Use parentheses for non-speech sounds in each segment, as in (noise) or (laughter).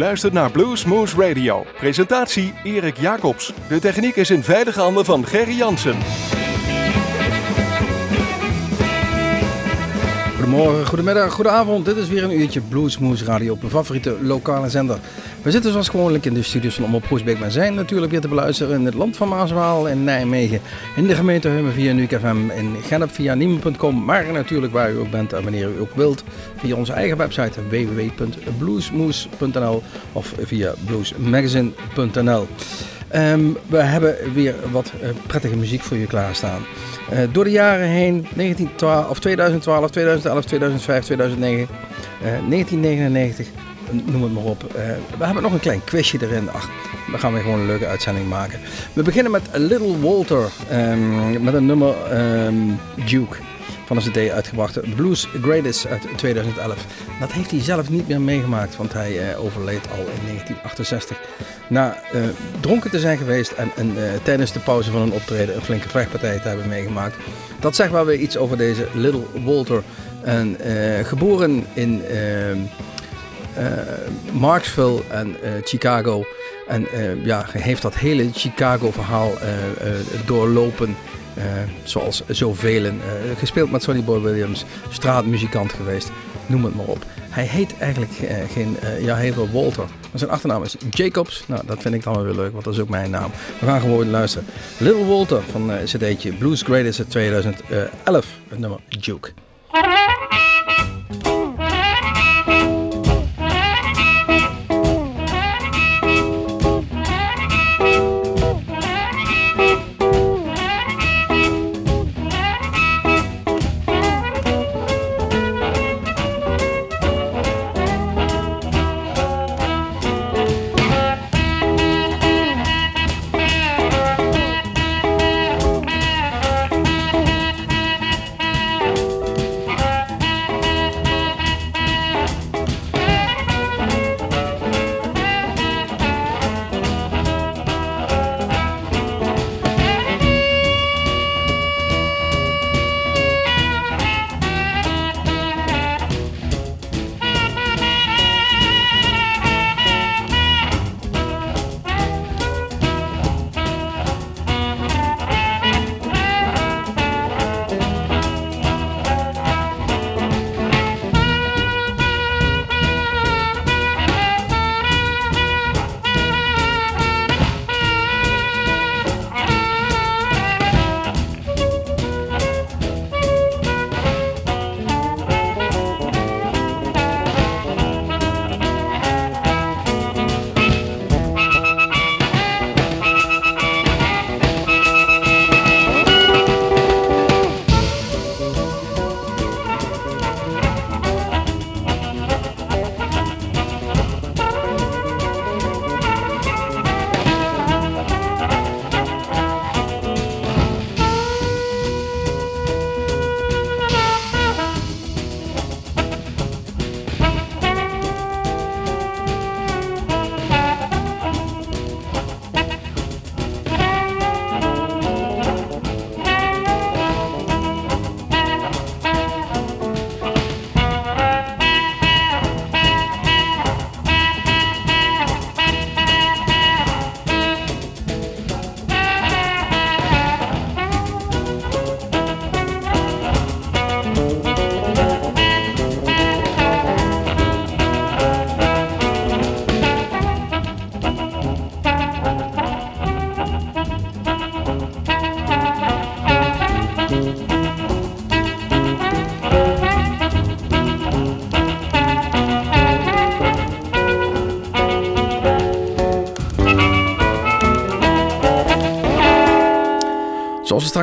luistert naar Blues Moose Radio. Presentatie Erik Jacobs. De techniek is in veilige handen van Gerry Jansen. Goedemorgen, goedemiddag, goedenavond. Dit is weer een uurtje Bluesmoose Radio op mijn favoriete lokale zender. We zitten zoals gewoonlijk in de studios van Omroep Groesbeek. Maar zijn natuurlijk weer te beluisteren in het land van Maaswaal in Nijmegen. In de gemeente Hummen via NUKFM. In Gennep via Niemen.com. Maar natuurlijk waar u ook bent en wanneer u ook wilt. Via onze eigen website www.bluesmoose.nl of via bluesmagazine.nl. Um, we hebben weer wat uh, prettige muziek voor je klaarstaan. Uh, door de jaren heen, 1912, of 2012, 2011, 2005, 2009, uh, 1999, noem het maar op. Uh, we hebben nog een klein quizje erin. Ach, dan gaan we gewoon een leuke uitzending maken. We beginnen met Little Walter, um, met een nummer um, Duke van een cd uitgebracht. Blues Greatest uit 2011. Dat heeft hij zelf niet meer meegemaakt, want hij uh, overleed al in 1968. Na uh, dronken te zijn geweest en, uh, tijdens de pauze van een optreden een flinke vechtpartij te hebben meegemaakt. Dat zegt wel weer iets over deze Little Walter. En, geboren in Marksville en Chicago. En ja, heeft dat hele Chicago-verhaal doorlopen. Uh, zoals zoveel. Uh, gespeeld met Sonny Boy Williams, straatmuzikant geweest, noem het maar op. Hij heet eigenlijk uh, geen, ja, hij heet wel Walter. Maar zijn achternaam is Jacobs. Nou, dat vind ik dan wel weer leuk, want dat is ook mijn naam. We gaan gewoon luisteren. Little Walter van cd'tje Blues Greatest 2011, het nummer Duke.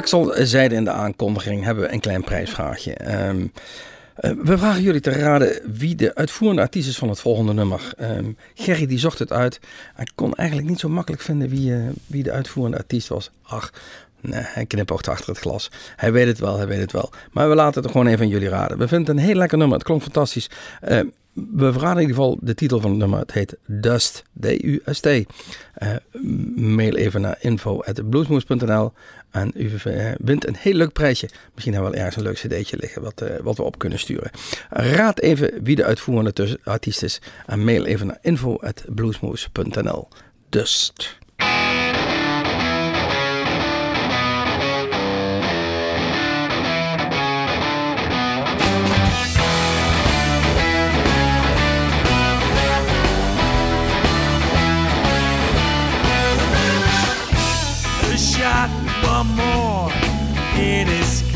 Zal eh, zeiden in de aankondiging, hebben we een klein prijsvraagje. Ehm, eh, we vragen jullie te raden wie de uitvoerende artiest is van het volgende nummer. Ehm, Gerry die zocht het uit. Hij kon eigenlijk niet zo makkelijk vinden wie, eh, wie de uitvoerende artiest was. Ach, nee, hij knipoogt achter het glas. Hij weet het wel, hij weet het wel. Maar we laten het gewoon even aan jullie raden. We vinden het een heel lekker nummer. Het klonk fantastisch. Ehm, we verraden in ieder geval de titel van het nummer. Het heet Dust, D-U-S-T. mail even naar info.bluesmoes.nl en u wint een heel leuk prijsje. Misschien hebben we wel ergens een leuk cd'tje liggen wat, eh, wat we op kunnen sturen. Raad even wie de uitvoerende artiest is en mail even naar info.bluesmoose.nl. Dust. one more. It is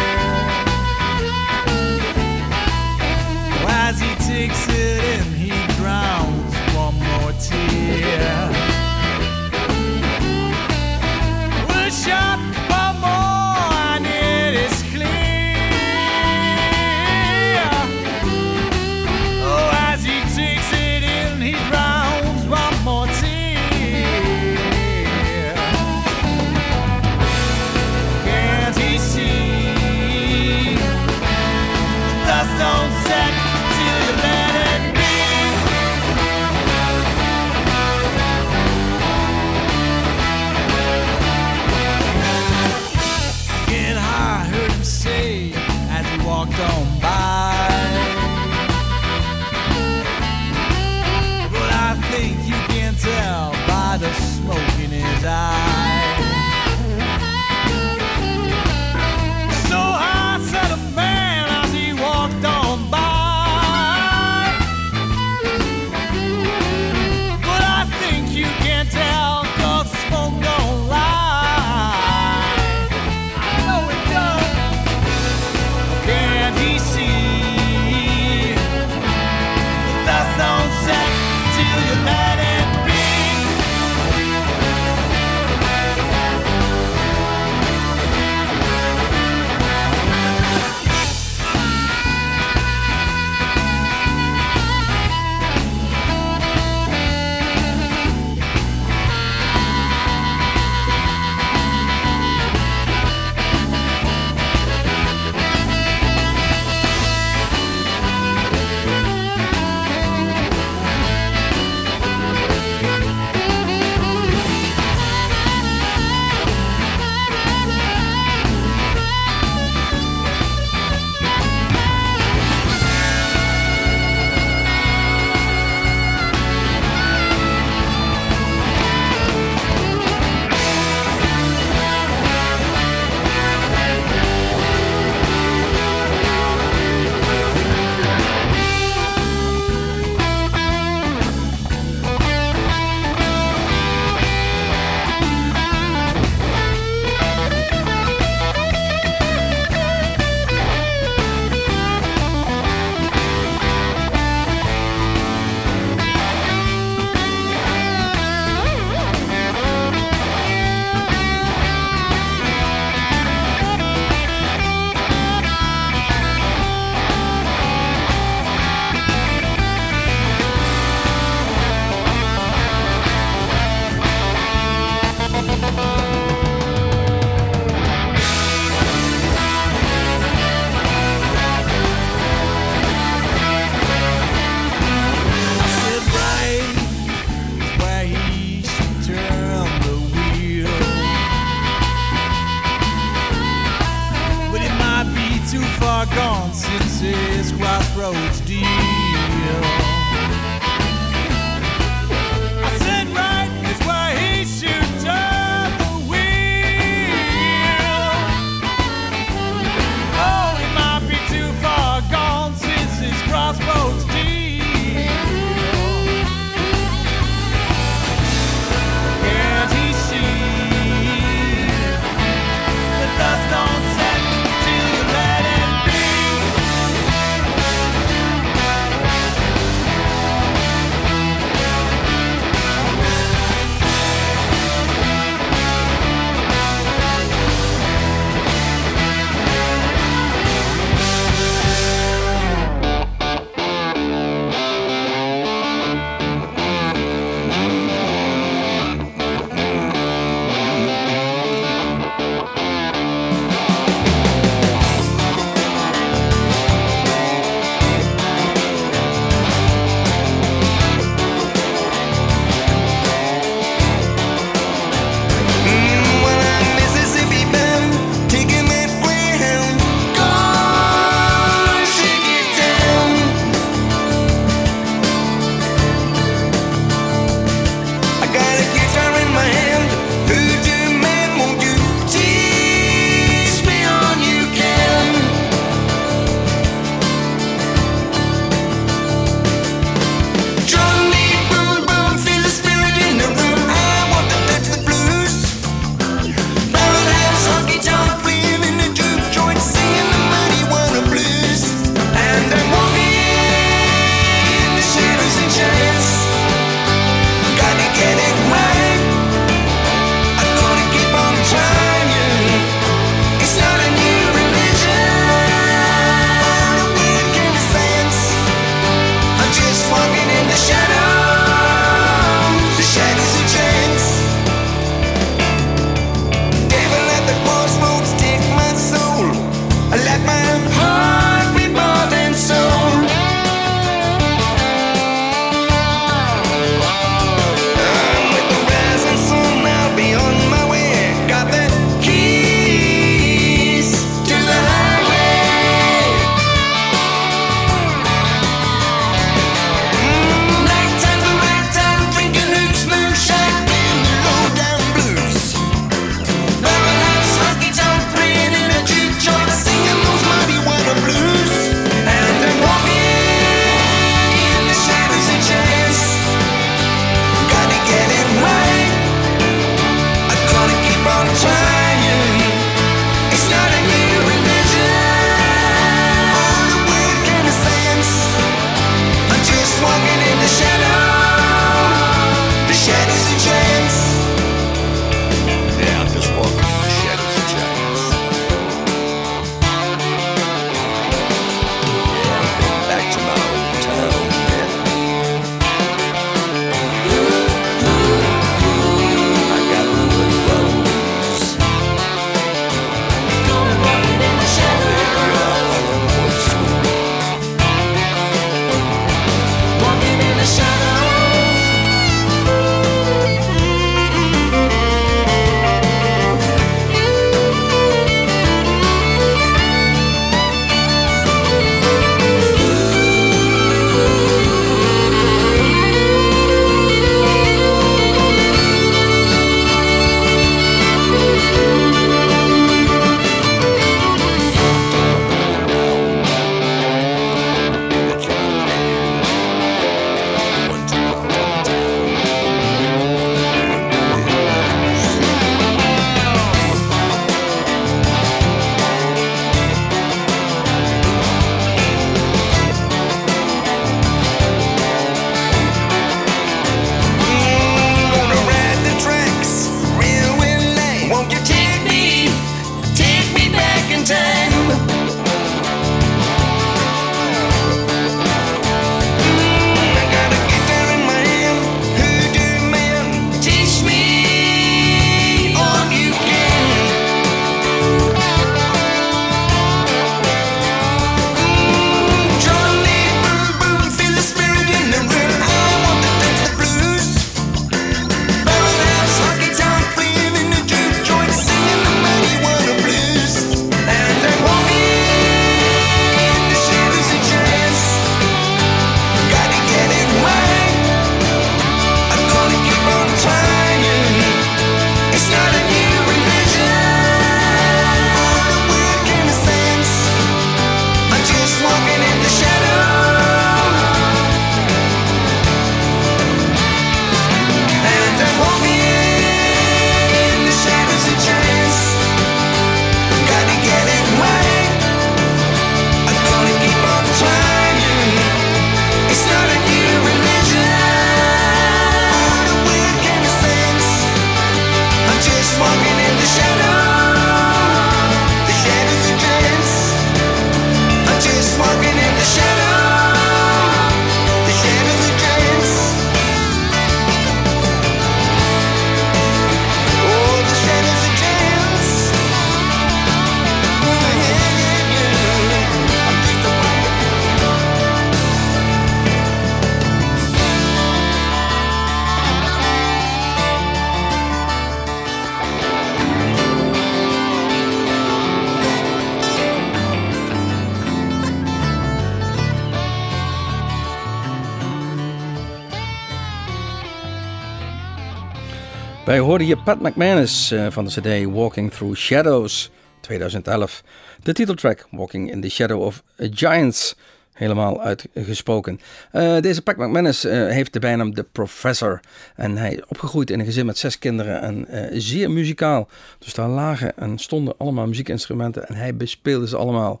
Wij hoorden hier Pat McManus uh, van de CD Walking Through Shadows 2011. De titeltrack Walking in the Shadow of Giants. Helemaal uitgesproken. Uh, deze Pat McManus uh, heeft de bijnaam The Professor. En hij is opgegroeid in een gezin met zes kinderen en zeer muzikaal. Dus daar lagen en stonden allemaal muziekinstrumenten en hij bespeelde ze allemaal.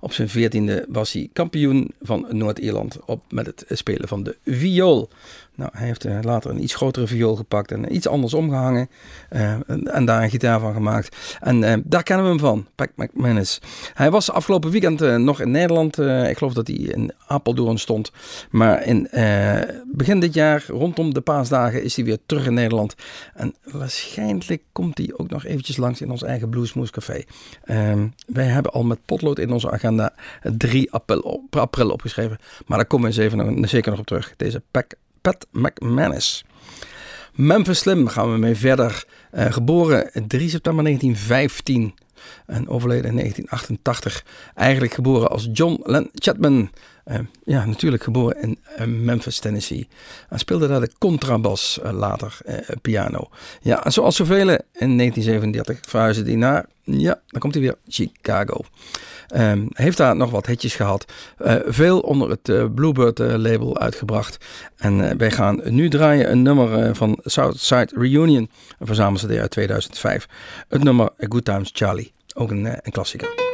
Op zijn veertiende was hij kampioen van Noord-Ierland op met het spelen van de viool. Nou, hij heeft eh, later een iets grotere viool gepakt en iets anders omgehangen. Uh, en, daar een gitaar van gemaakt. En uh, daar kennen we hem van, Pat McManus. Hij was afgelopen weekend nog in Nederland. ik geloof dat hij in Apeldoorn stond. Maar in begin dit jaar, rondom de paasdagen, is hij weer terug in Nederland. En waarschijnlijk komt hij ook nog eventjes langs in ons eigen Bluesmoes Café. Ehm, wij hebben al met potlood in onze agenda 3 april, april opgeschreven. Maar daar komen we eens even zeker nog op terug. Deze Pat Pat McManus. Memphis Slim gaan we mee verder. Uh, geboren 3 september 1915 en overleden in 1988. Eigenlijk geboren als John Len Chapman. Uh, ja, natuurlijk geboren in uh, Memphis, Tennessee. Hij speelde daar de contrabas, later piano. Ja, en zoals zoveel in 1937 verhuisde hij naar, ja, dan komt hij weer, Chicago. Um, heeft daar nog wat hitjes gehad. Uh, veel onder het uh, Bluebird uh, label uitgebracht. En wij gaan nu draaien een nummer van Southside Reunion. Een verzamelde uit 2005. Het nummer A Good Times Charlie. Ook een, een klassieker.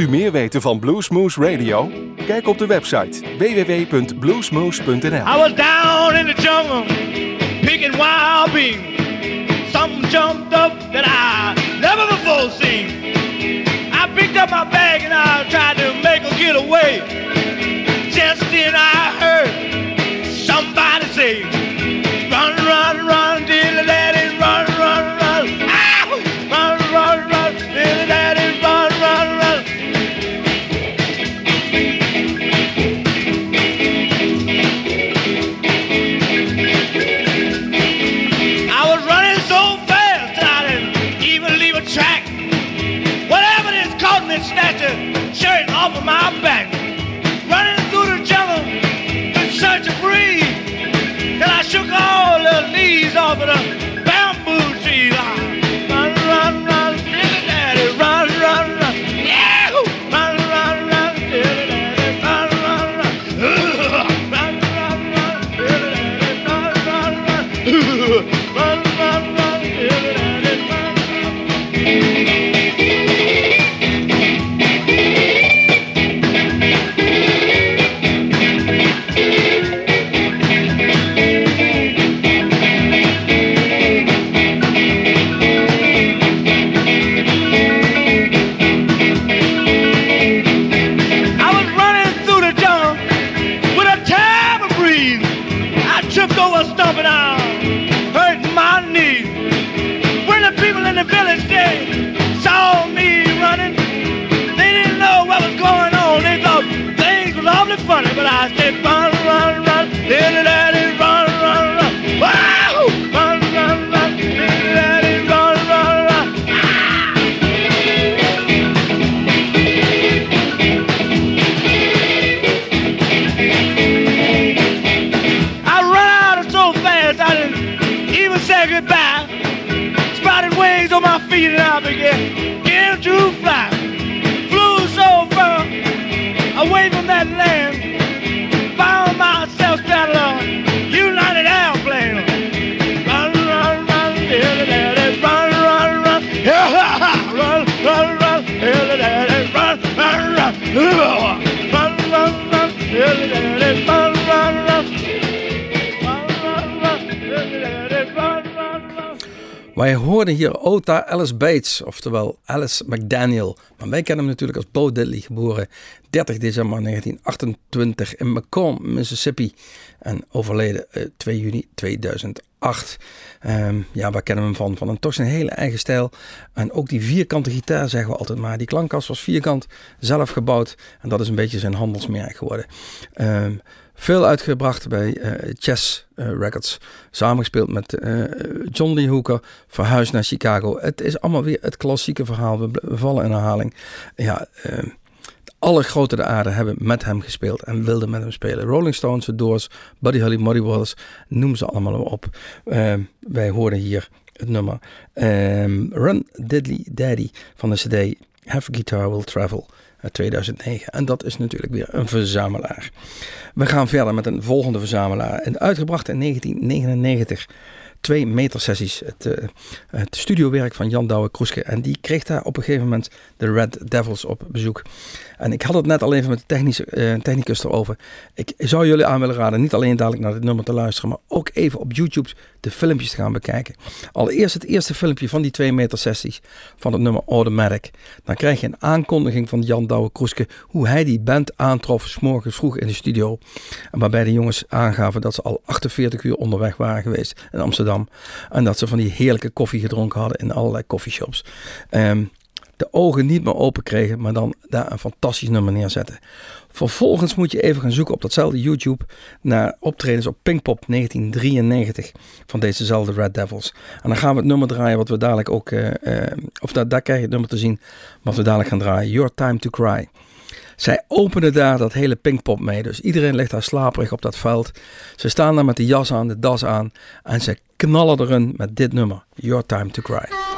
U meer weten van Bluesmoose Radio? Kijk op de website www.bluesmoose.nl. I was down in the jungle, picking wild beans. Something jumped up that I never before seen. I picked up my bag and I tried to make a getaway. Just then I Wij hoorden hier Ota Alice Bates, oftewel Alice McDaniel. Maar wij kennen hem natuurlijk als Bo Diddley, geboren 30 december 1928 in Macomb, Mississippi. En overleden eh, 2 juni 2008. Ehm, ja, waar kennen we hem van? Van een toch zijn hele eigen stijl. En ook die vierkante gitaar zeggen we altijd maar. Die klankkast was vierkant, zelf gebouwd. En dat is een beetje zijn handelsmerk geworden. Ehm, veel uitgebracht bij eh, Chess eh, Records. Samengespeeld met eh, John Lee Hooker. Verhuisd naar Chicago. Het is allemaal weer het klassieke verhaal. We, we vallen in herhaling. Ja, ehm, alle grote de aarde hebben met hem gespeeld en wilden met hem spelen. Rolling Stones, The Doors, Buddy Holly, Muddy Waters, noem ze allemaal op. Ehm, wij hoorden hier het nummer ehm, Run Diddley Daddy van de CD Have Guitar Will Travel uit 2009. En dat is natuurlijk weer een verzamelaar. We gaan verder met een volgende verzamelaar. En uitgebracht in 1999 twee meter sessies. Het, uh, het studiowerk van Jan Douwe Kroeske. En die kreeg daar op een gegeven moment de Red Devils op bezoek. En ik had het net al even met de technische, uh, technicus erover. Ik zou jullie aan willen raden, niet alleen dadelijk naar dit nummer te luisteren, maar ook even op YouTube de filmpjes te gaan bekijken. Allereerst het eerste filmpje van die twee meter sessies van het nummer Automatic. Dan krijg je een aankondiging van Jan Douwe Kroeske hoe hij die band aantrof s morgens vroeg in de studio. Waarbij de jongens aangaven dat ze al 48 uur onderweg waren geweest in Amsterdam. En dat ze van die heerlijke koffie gedronken hadden in allerlei coffeeshops. Um, de ogen niet meer open kregen, maar dan daar een fantastisch nummer neerzetten. Vervolgens moet je even gaan zoeken op datzelfde YouTube naar optredens op Pinkpop 1993 van dezezelfde Red Devils. En dan gaan we het nummer draaien wat we dadelijk ook, uh, uh, of daar, daar krijg je het nummer te zien wat we dadelijk gaan draaien. Your Time to Cry. Zij openen daar dat hele Pinkpop mee. Dus iedereen ligt daar slaperig op dat veld. Ze staan daar met de jas aan, de das aan. En ze knallen erin met dit nummer. Your Time to Cry.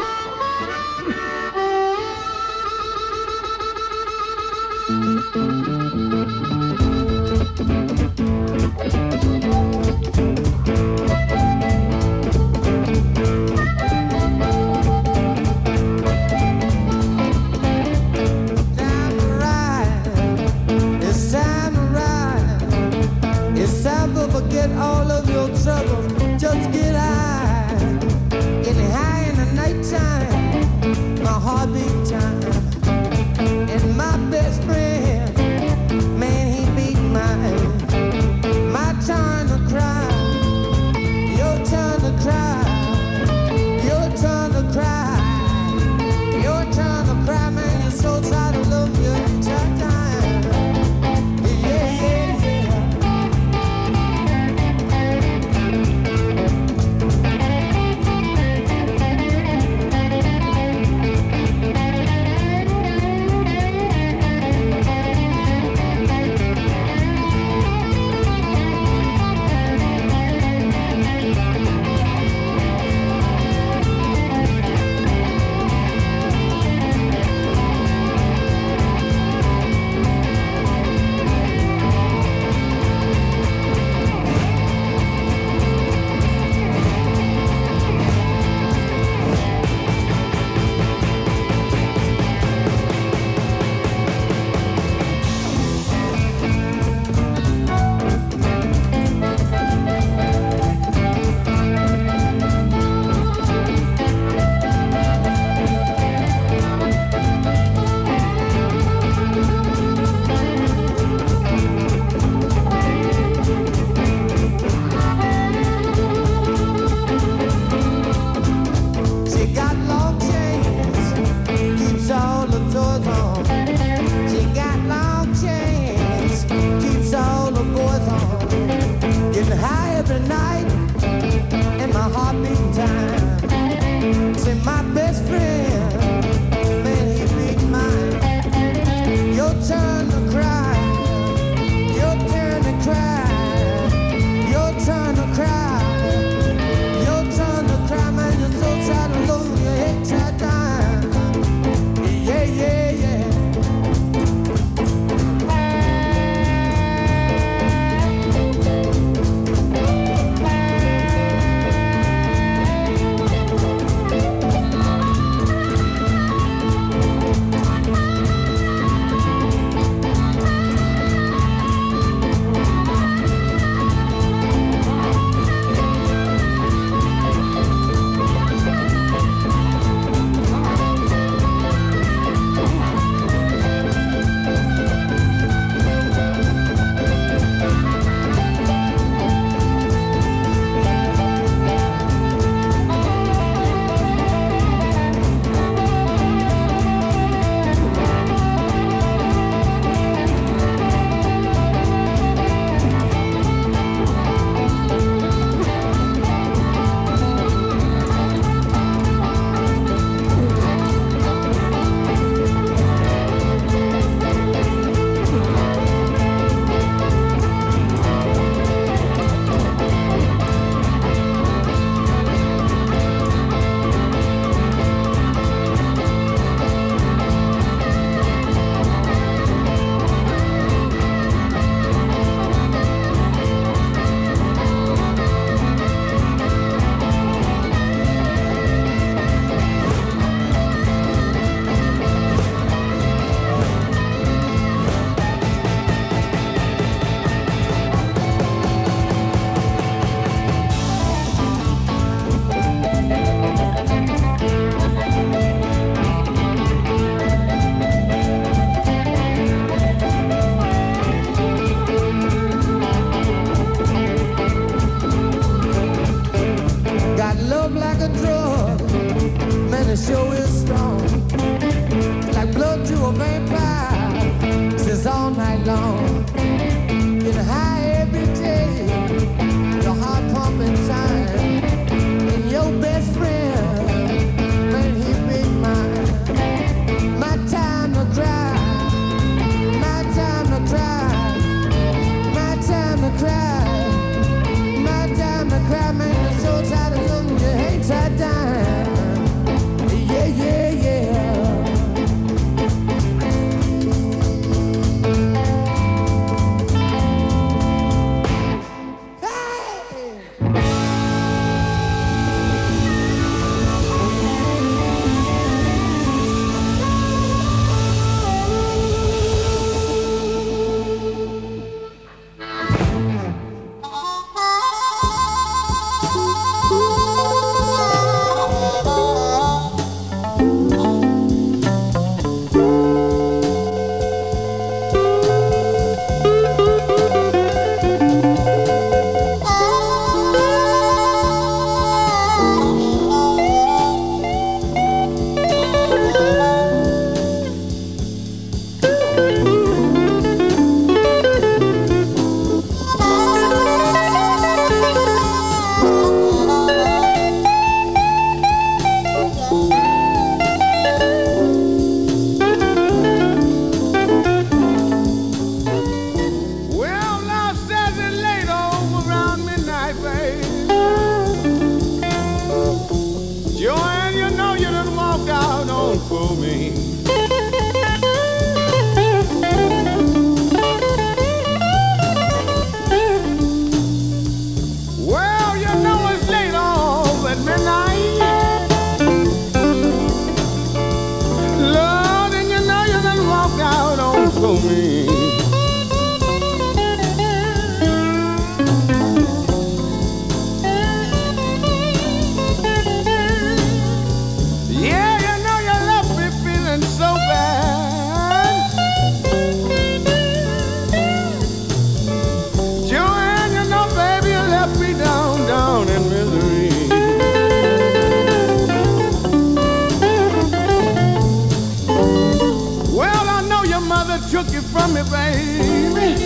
Baby.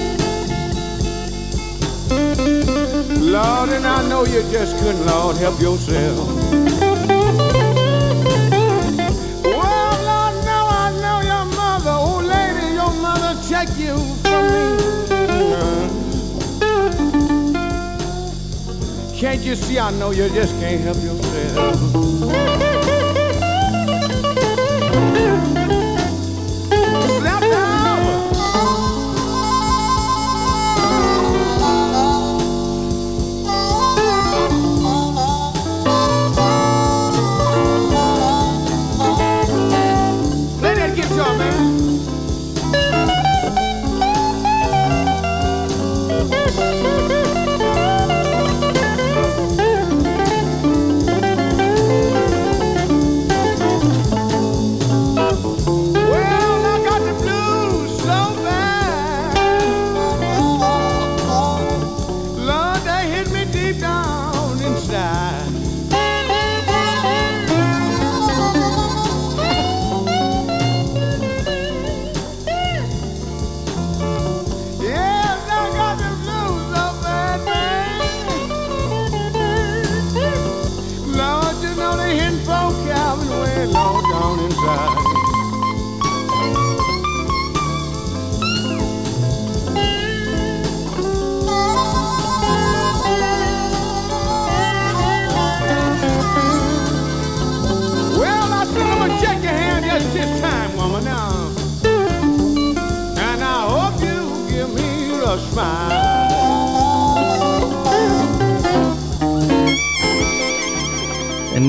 Lord, and I know you just couldn't, Lord, help yourself. Well, Lord, now I know your mother, old lady, your mother you me. Can't you see I know you just can't help yourself?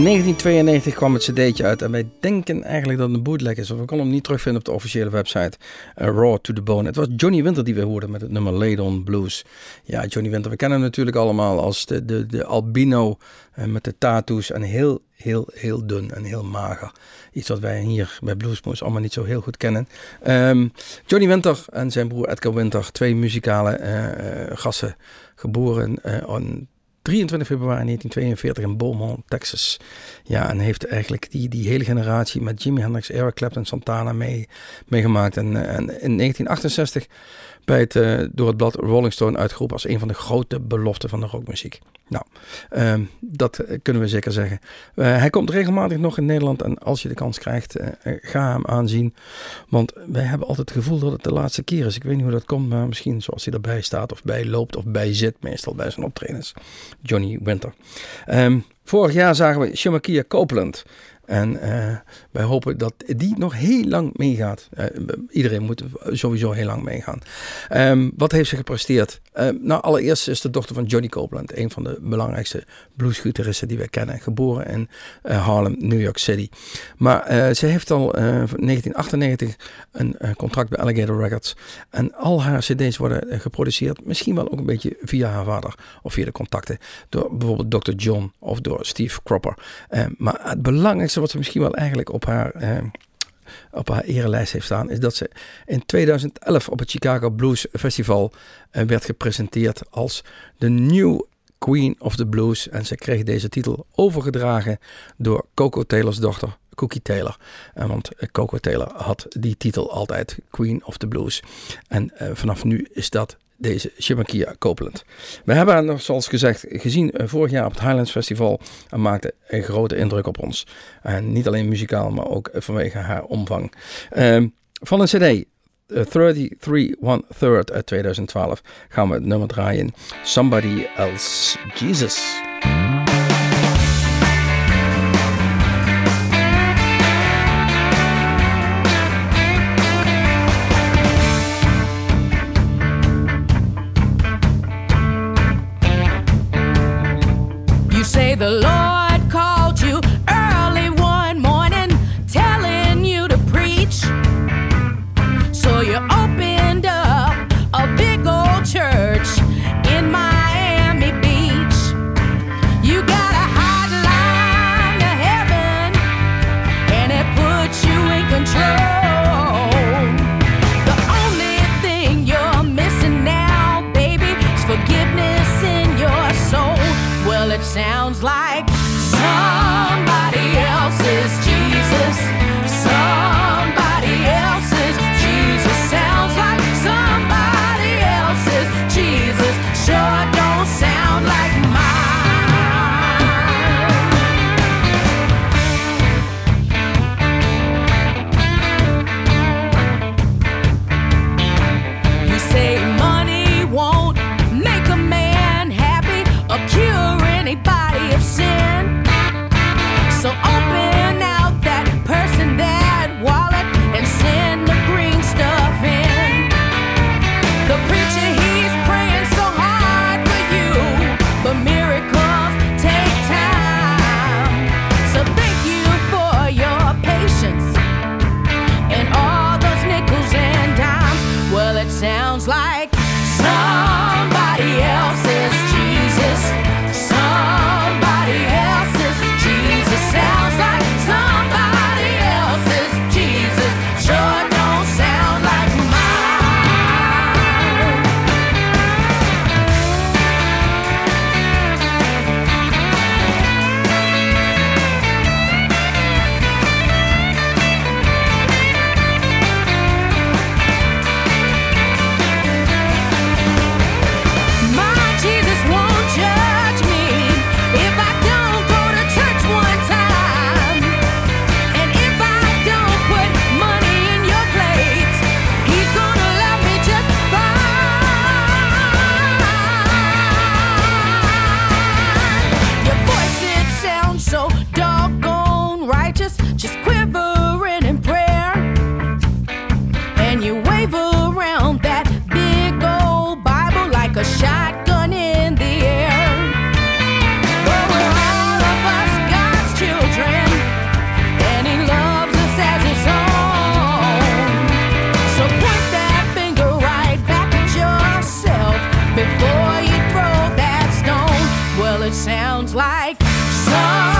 1992 kwam het cd'tje uit en wij denken eigenlijk dat het een bootleg is. Of we konden hem niet terugvinden op de officiële website. eh, Raw to the Bone. Het was Johnny Winter die we hoorden met het nummer Laid on Blues. Ja, Johnny Winter, we kennen hem natuurlijk allemaal als de, de, de albino eh, met de tattoos. En heel, heel, heel dun en heel mager. Iets wat wij hier bij Bluesmoes allemaal niet zo heel goed kennen. Ehm, Johnny Winter en zijn broer Edgar Winter, twee muzikale eh, gasten, geboren 23 februari 1942 in Beaumont, Texas. Ja, en heeft eigenlijk die, die hele generatie met Jimi Hendrix, Eric Clapton, Santana mee, meegemaakt. En, en in 1968 bij het, eh, door het blad Rolling Stone uitgeroepen als een van de grote beloften van de rockmuziek. Nou, ehm, dat eh, kunnen we zeker zeggen. Eh, hij komt regelmatig nog in Nederland en als je de kans krijgt, ga hem aanzien. Want wij hebben altijd het gevoel dat het de laatste keer is. Ik weet niet hoe dat komt, maar misschien zoals hij erbij staat of bij loopt of bij zit, meestal bij zijn optredens. Johnny Winter. Ehm, vorig jaar zagen we Shamakia Copeland. En eh, wij hopen dat die nog heel lang meegaat. Eh, iedereen moet sowieso heel lang meegaan. Ehm, wat heeft ze gepresteerd? Ehm, nou, allereerst is de dochter van Johnny Copeland, een van de belangrijkste bluesgitaristen die wij kennen. Geboren in eh, Harlem, New York City. Maar eh, ze heeft al eh, in 1998 een eh, contract bij Alligator Records. En al haar CD's worden geproduceerd, misschien wel ook een beetje via haar vader of via de contacten. Door bijvoorbeeld Dr. John of door Steve Cropper. Eh, maar het belangrijkste wat ze misschien wel eigenlijk op haar. Op haar erelijst heeft staan, is dat ze in 2011 op het Chicago Blues Festival eh, werd gepresenteerd als de New Queen of the Blues. En ze kreeg deze titel overgedragen door Coco Taylors dochter, Cookie Taylor. Eh, want eh, Coco Taylor had die titel altijd Queen of the Blues. En vanaf nu is dat deze Shemakia Copeland. We hebben haar nog, zoals gezegd, gezien eh, vorig jaar op het Highlands Festival. En maakte een grote indruk op ons. En niet alleen muzikaal, maar ook eh, vanwege haar omvang. Ehm, van een cd, eh, 33 One Third uit 2012, gaan we het nummer draaien. Somebody Else Jesus. the Lord. time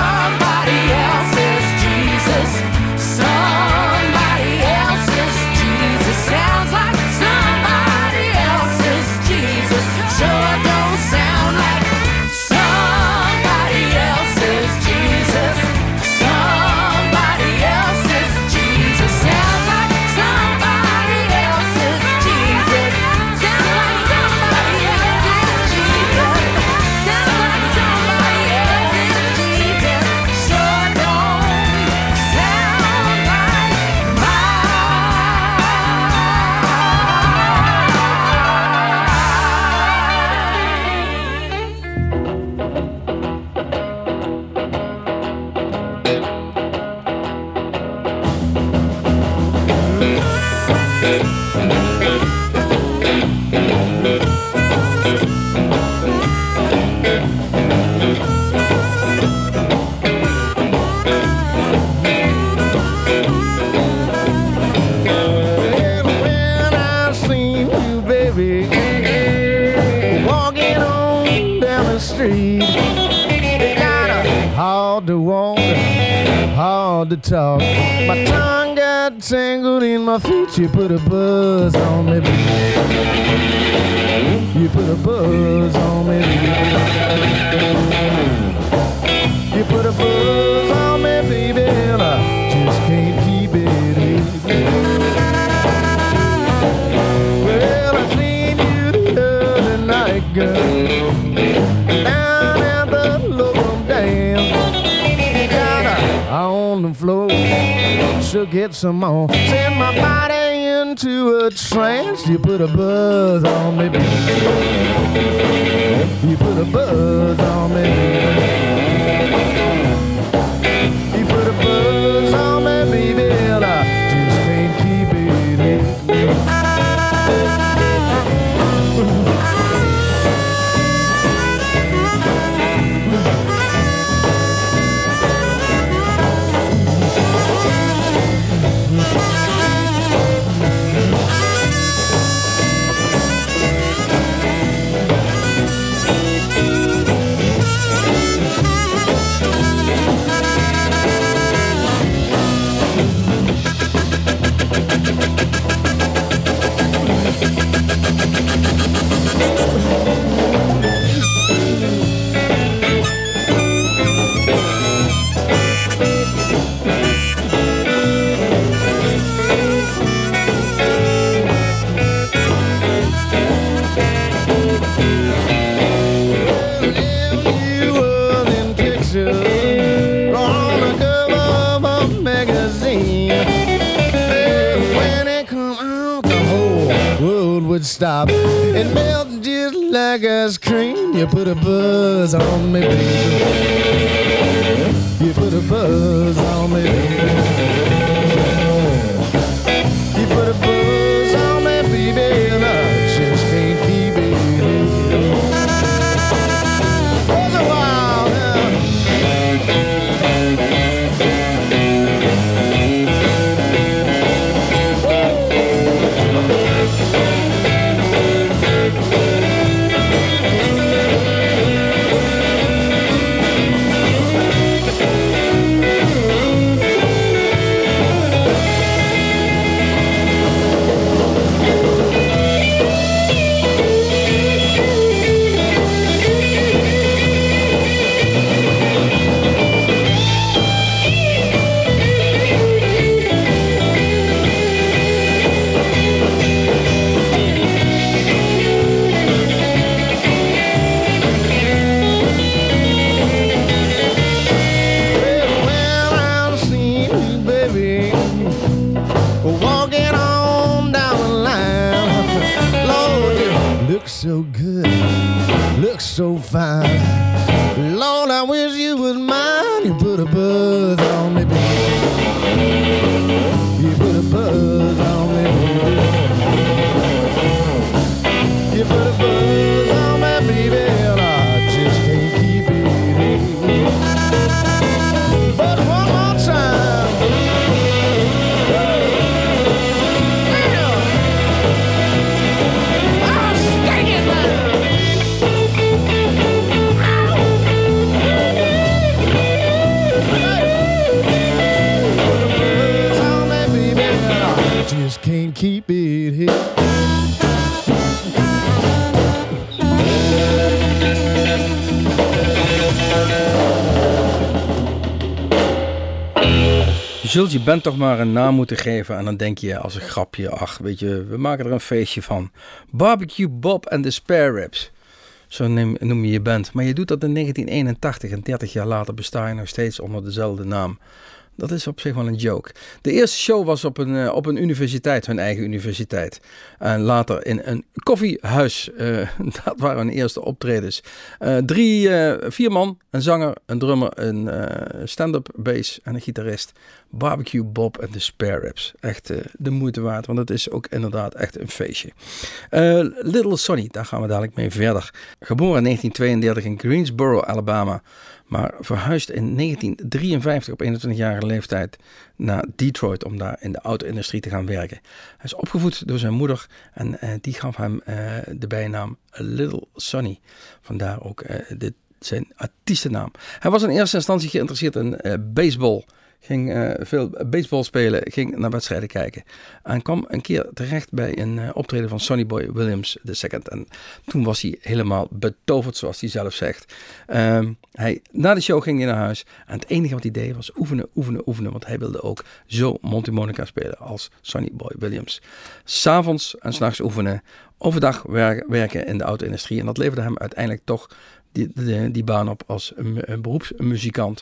You put a buzz on me. You put a buzz on me. You put a buzz on me, baby, and I just can't keep it in. Well, I seen you the other night, girl. Down at the local dance. Kinda on the floor. She'll get some more. Send my body into a trance. You put a buzz on me. You put a buzz on me. Stop. It melts just like ice cream. You put a buzz on me, baby. You put a buzz on me, baby. Zult je band toch maar een naam moeten geven en dan denk je als een grapje, ach weet je, we maken er een feestje van. Barbecue Bob and the Spare Ribs. Zo noem je je band. Maar je doet dat in 1981 en 30 jaar later besta je nog steeds onder dezelfde naam. Dat is op zich wel een joke. De eerste show was op een, eh, op een universiteit, hun eigen universiteit. En later in een koffiehuis. eh, (laughs) dat waren hun eerste optredens. Eh, drie, vier man, een zanger, een drummer, een stand-up bass en een gitarist. Barbecue Bob en de Spare Ribs. Echt de moeite waard, want het is ook inderdaad echt een feestje. Little Sonny, daar gaan we dadelijk mee verder. Geboren in 1932 in Greensboro, Alabama. Maar verhuisd in 1953 op 21-jarige leeftijd naar Detroit om daar in de auto-industrie te gaan werken. Hij is opgevoed door zijn moeder en eh, die gaf hem eh, de bijnaam Little Sonny. Vandaar ook eh, zijn artiestennaam. Hij was in eerste instantie geïnteresseerd in baseball. Ging eh, veel baseball spelen, ging naar wedstrijden kijken. En kwam een keer terecht bij een eh, optreden van Sonny Boy Williams II. En toen was hij helemaal betoverd, zoals hij zelf zegt. Ehm, hij, na de show ging hij naar huis. En het enige wat hij deed was oefenen, oefenen, oefenen. Want hij wilde ook zo Monty Monica spelen als Sonny Boy Williams. S'avonds en s'nachts oefenen. Overdag wer- werken in de auto-industrie. En dat leverde hem uiteindelijk toch die, die, baan op als een beroepsmuzikant.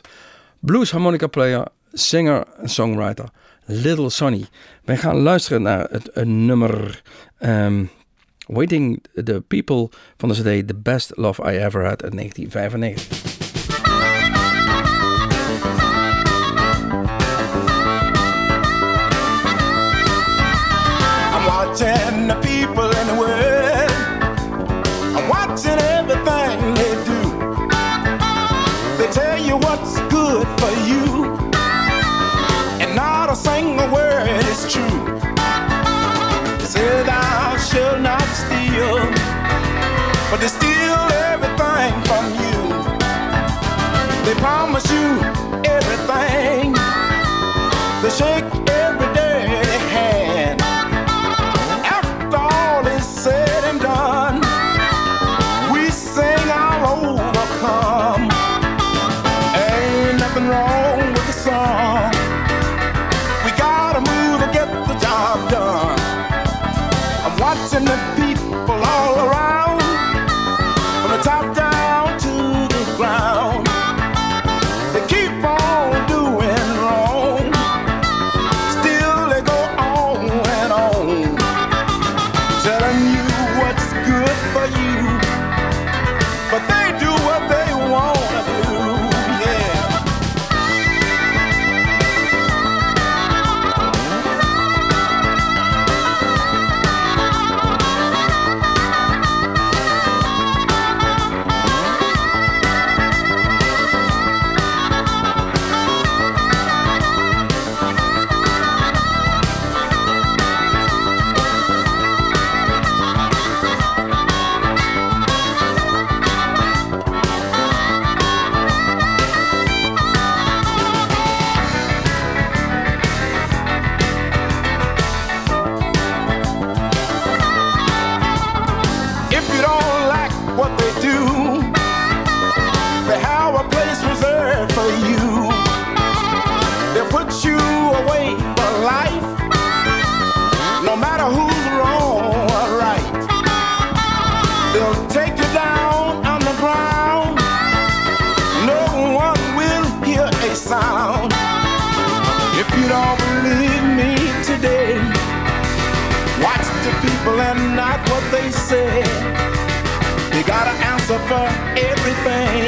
Blues harmonica player, singer en songwriter. Little Sonny. Wij gaan luisteren naar het een nummer ehm, Waiting the People van de CD The Best Love I Ever Had uit 1995. But they steal they said. They gotta answer for everything.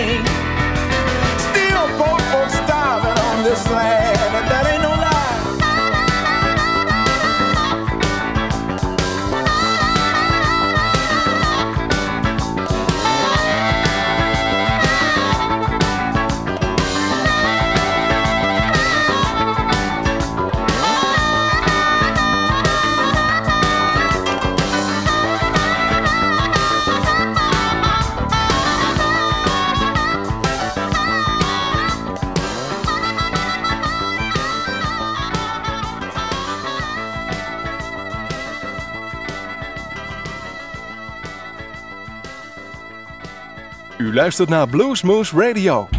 Luistert naar Bluesmoose Radio.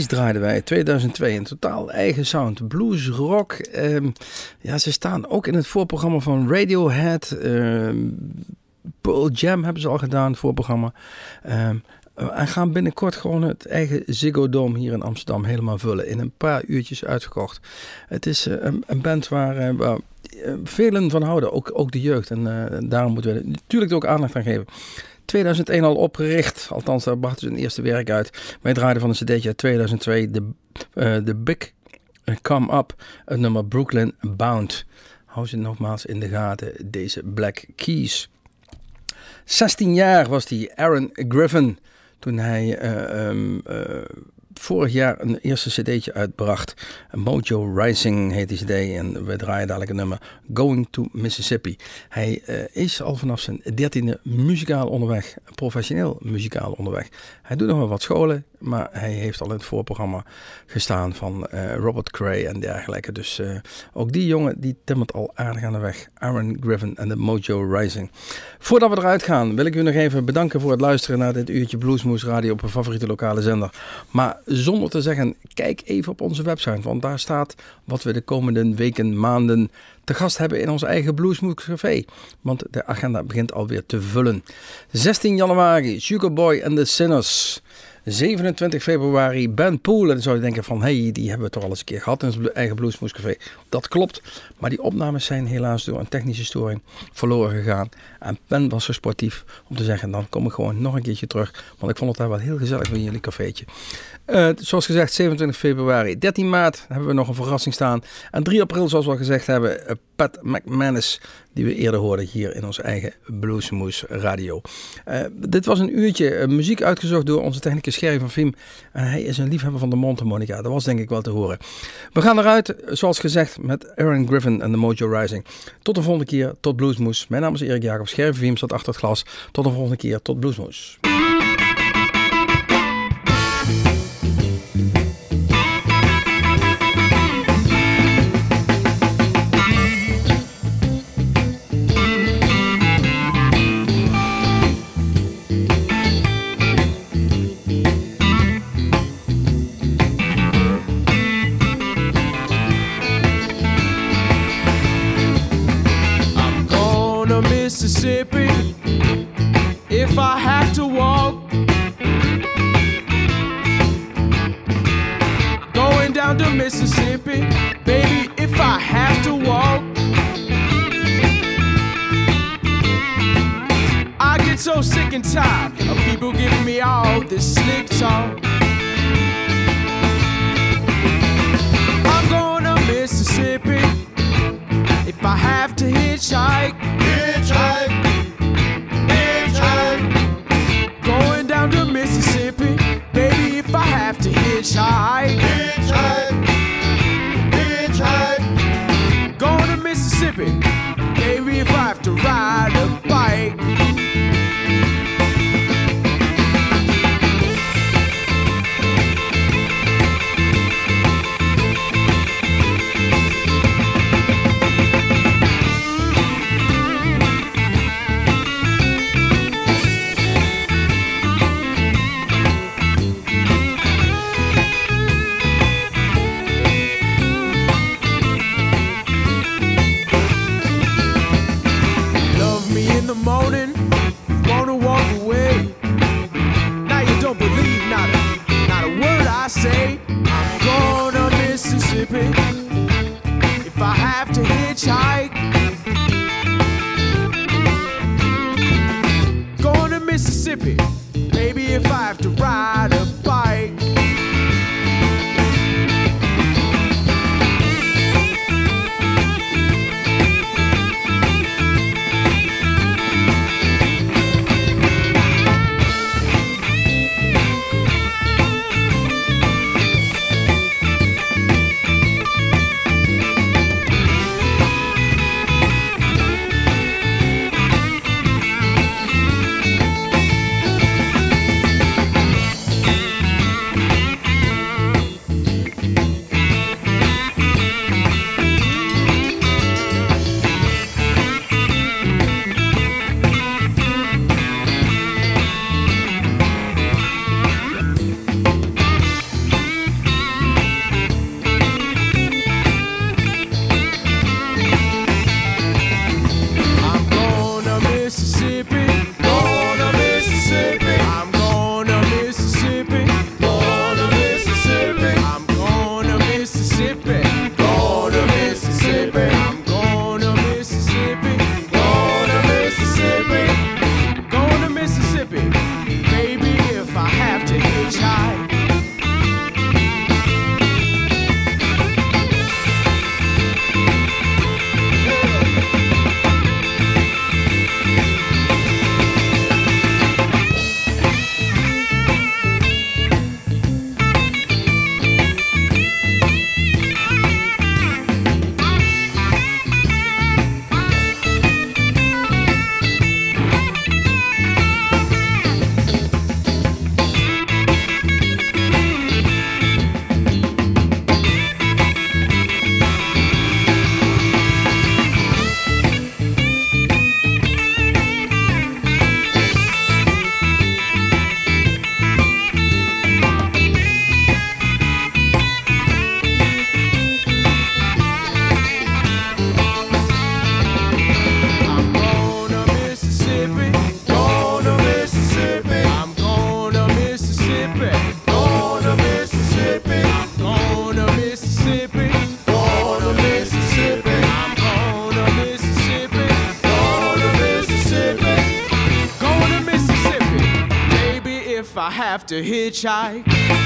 80s draaiden wij, 2002 in totaal. Eigen sound, blues, rock. Ehm, ja, ze staan ook in het voorprogramma van Radiohead. Um, Pearl Jam hebben ze al gedaan, voorprogramma. Ehm, eh, en gaan binnenkort gewoon het eigen Ziggo Dome hier in Amsterdam helemaal vullen. In een paar uurtjes uitgekocht. Het is eh, een, band waar, eh, velen van houden, ook, ook de jeugd. En daarom moeten we natuurlijk ook aandacht aan geven. 2001 al opgericht, althans daar brachten ze een eerste werk uit. Wij draaiden van een cd'tje uit 2002 de, eh, de Big Come Up, het nummer Brooklyn Bound. Hou ze nogmaals in de gaten, deze Black Keys. 16 jaar was die Aaron Griffin toen hij eh, ehm, eh, vorig jaar een eerste cd'tje uitbracht. Mojo Rising heet die cd en we draaien dadelijk een nummer Going to Mississippi. Hij eh, is al vanaf zijn dertiende muzikaal onderweg, professioneel muzikaal onderweg. Hij doet nog wel wat scholen, maar hij heeft al in het voorprogramma gestaan van eh, Robert Cray en dergelijke. Dus eh, ook die jongen die timmert al aardig aan de weg. Aaron Griffin en de Mojo Rising. Voordat we eruit gaan wil ik u nog even bedanken voor het luisteren naar dit uurtje Bluesmoes Radio op een favoriete lokale zender. Maar zonder te zeggen, kijk even op onze website, want daar staat wat we de komende weken, maanden te gast hebben in ons eigen Bluesmoes Café. Want de agenda begint alweer te vullen. 16 januari, Sugarboy and the Sinners. 27 februari Ben Poel. En dan zou je denken van, hé, hey, die hebben we toch al eens een keer gehad in ons eigen Bluesmoes Café. Dat klopt, maar die opnames zijn helaas door een technische storing verloren gegaan. En Ben was zo sportief om te zeggen, dan kom ik gewoon nog een keertje terug. Want ik vond het daar wel heel gezellig bij jullie cafeetje. Uh, zoals gezegd, 27 februari. 13 maart hebben we nog een verrassing staan. En 3 april, zoals we al gezegd hebben, uh, Pat McManus, die we eerder hoorden hier in ons eigen Bluesmoes Radio. Uh, dit was een uurtje muziek uitgezocht door onze technicus Gerry van Viem. En hij is een liefhebber van de mondharmonica. Dat was denk ik wel te horen. We gaan eruit, zoals gezegd, met Aaron Griffin en de Mojo Rising. Tot de volgende keer, tot Bluesmoes. Mijn naam is Erik Jacobs. Gerry van Viem staat achter het glas. Tot de volgende keer, tot Bluesmoes. So sick and tired of people giving me all this slick talk. I'm going to Mississippi if I have to hitchhike. Hitchhike, hitchhike. Going down to Mississippi, baby, if I have to hitchhike. Hitchhike, to hitchhike.